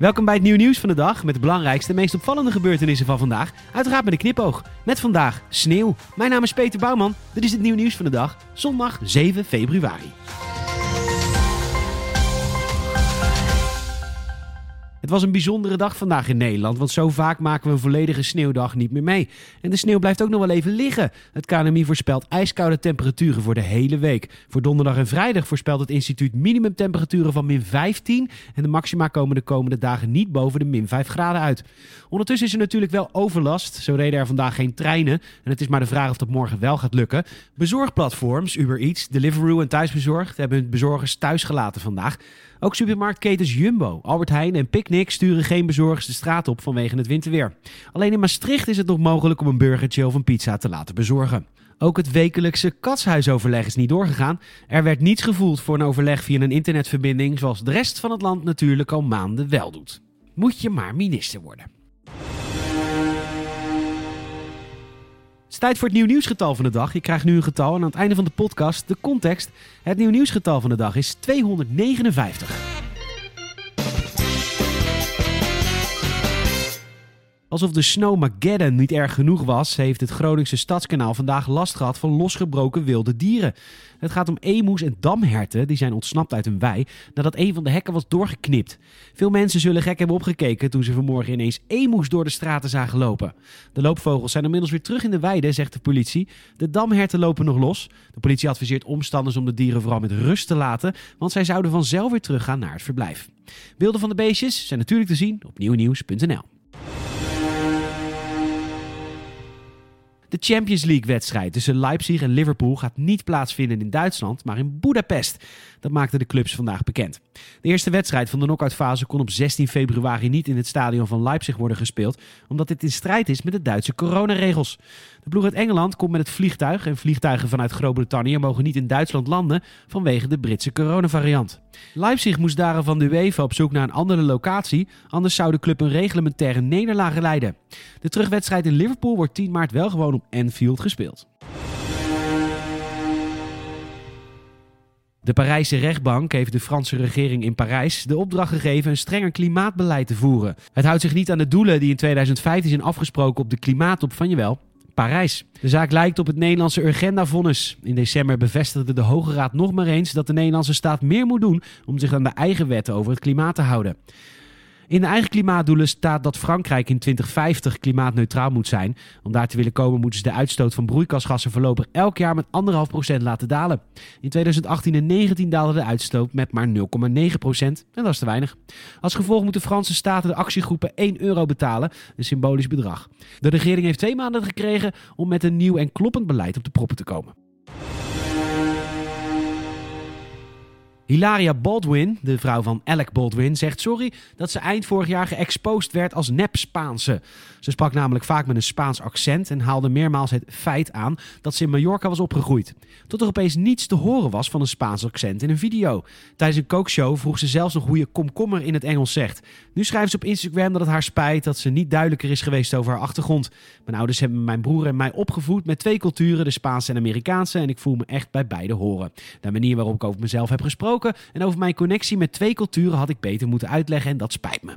Welkom bij het nieuw nieuws van de dag met de belangrijkste meest opvallende gebeurtenissen van vandaag. Uiteraard met een knipoog. Met vandaag sneeuw. Mijn naam is Peter Bouwman. Dit is het nieuw nieuws van de dag. Zondag 7 februari. Het was een bijzondere dag vandaag in Nederland, want zo vaak maken we een volledige sneeuwdag niet meer mee. En de sneeuw blijft ook nog wel even liggen. Het KNMI voorspelt ijskoude temperaturen voor de hele week. Voor donderdag en vrijdag voorspelt het instituut minimumtemperaturen van min 15 en de maxima komen de komende dagen niet boven de min 5 graden uit. Ondertussen is er natuurlijk wel overlast. Zo reden er vandaag geen treinen en het is maar de vraag of dat morgen wel gaat lukken. Bezorgplatforms Uber Eats, Deliveroo en Thuisbezorgd hebben hun bezorgers thuis gelaten vandaag. Ook supermarktketens Jumbo, Albert Heijn en Picnic sturen geen bezorgers de straat op vanwege het winterweer. Alleen in Maastricht is het nog mogelijk om een burgertje of een pizza te laten bezorgen. Ook het wekelijkse katshuisoverleg is niet doorgegaan. Er werd niets gevoeld voor een overleg via een internetverbinding, zoals de rest van het land natuurlijk al maanden wel doet. Moet je maar minister worden. Het is tijd voor het nieuw nieuwsgetal van de dag. Je krijgt nu een getal en aan het einde van de podcast de context. Het nieuw nieuwsgetal van de dag is 259. Alsof de Snowmageddon niet erg genoeg was, heeft het Groningse Stadskanaal vandaag last gehad van losgebroken wilde dieren. Het gaat om emoes en damherten, die zijn ontsnapt uit een wei nadat een van de hekken was doorgeknipt. Veel mensen zullen gek hebben opgekeken toen ze vanmorgen ineens emoes door de straten zagen lopen. De loopvogels zijn inmiddels weer terug in de weide, zegt de politie. De damherten lopen nog los. De politie adviseert omstanders om de dieren vooral met rust te laten, want zij zouden vanzelf weer teruggaan naar het verblijf. Beelden van de beestjes zijn natuurlijk te zien op nieuwnieuws.nl. De Champions League-wedstrijd tussen Leipzig en Liverpool gaat niet plaatsvinden in Duitsland, maar in Budapest. Dat maakten de clubs vandaag bekend. De eerste wedstrijd van de knock-outfase kon op 16 februari niet in het stadion van Leipzig worden gespeeld, omdat dit in strijd is met de Duitse coronaregels. De ploeg uit Engeland komt met het vliegtuig en vliegtuigen vanuit Groot-Brittannië mogen niet in Duitsland landen vanwege de Britse coronavariant. Leipzig moest daarom van de UEFA op zoek naar een andere locatie, anders zou de club een reglementaire nederlaag leiden. De terugwedstrijd in Liverpool wordt 10 maart wel gewoon op Anfield gespeeld. De Parijse rechtbank heeft de Franse regering in Parijs de opdracht gegeven een strenger klimaatbeleid te voeren. Het houdt zich niet aan de doelen die in 2015 zijn afgesproken op de klimaattop van jawel, Parijs. De zaak lijkt op het Nederlandse Urgenda-vonnis. In december bevestigde de Hoge Raad nog maar eens dat de Nederlandse staat meer moet doen om zich aan de eigen wetten over het klimaat te houden. In de eigen klimaatdoelen staat dat Frankrijk in 2050 klimaatneutraal moet zijn. Om daar te willen komen moeten ze de uitstoot van broeikasgassen voorlopig elk jaar met 1,5% laten dalen. In 2018 en 2019 daalde de uitstoot met maar 0,9% en dat is te weinig. Als gevolg moeten Franse staten de actiegroepen 1 euro betalen, een symbolisch bedrag. De regering heeft twee maanden gekregen om met een nieuw en kloppend beleid op de proppen te komen. Hilaria Baldwin, de vrouw van Alec Baldwin, zegt sorry dat ze eind vorig jaar geëxposed werd als nep-Spaanse. Ze sprak namelijk vaak met een Spaans accent en haalde meermaals het feit aan dat ze in Mallorca was opgegroeid. Tot er opeens niets te horen was van een Spaans accent in een video. Tijdens een kookshow vroeg ze zelfs nog hoe je komkommer in het Engels zegt. Nu schrijft ze op Instagram dat het haar spijt dat ze niet duidelijker is geweest over haar achtergrond. Mijn ouders hebben mijn broer en mij opgevoed met twee culturen, de Spaanse en Amerikaanse, en ik voel me echt bij beide horen. De manier waarop ik over mezelf heb gesproken en over mijn connectie met twee culturen had ik beter moeten uitleggen en dat spijt me.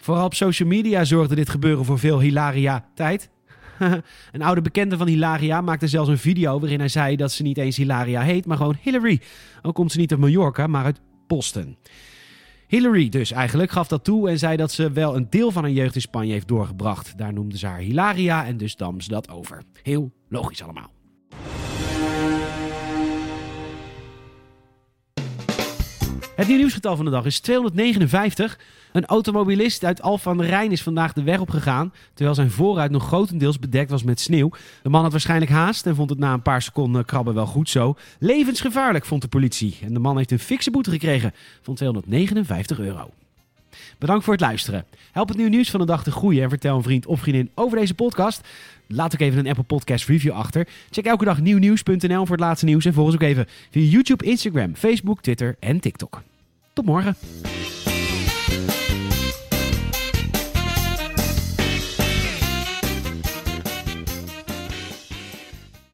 Vooral op social media zorgde dit gebeuren voor veel hilaria-tijd. een oude bekende van Hilaria maakte zelfs een video waarin hij zei dat ze niet eens Hilaria heet, maar gewoon Hillary. Ook komt ze niet uit Mallorca, maar uit Boston. Hillary dus eigenlijk gaf dat toe en zei dat ze wel een deel van haar jeugd in Spanje heeft doorgebracht. Daar noemde ze haar Hilaria en dus nam ze dat over. Heel logisch allemaal. Het nieuwsgetal van de dag is 259. Een automobilist uit Alphen aan de Rijn is vandaag de weg opgegaan, terwijl zijn voorruit nog grotendeels bedekt was met sneeuw. De man had waarschijnlijk haast en vond het na een paar seconden krabben wel goed zo. Levensgevaarlijk, vond de politie. En de man heeft een fikse boete gekregen van 259 euro. Bedankt voor het luisteren. Help het nieuw nieuws van de dag te groeien en vertel een vriend of vriendin over deze podcast. Laat ook even een Apple Podcast review achter. Check elke dag nieuwnieuws.nl voor het laatste nieuws en volg ons ook even via YouTube, Instagram, Facebook, Twitter en TikTok. Tot morgen.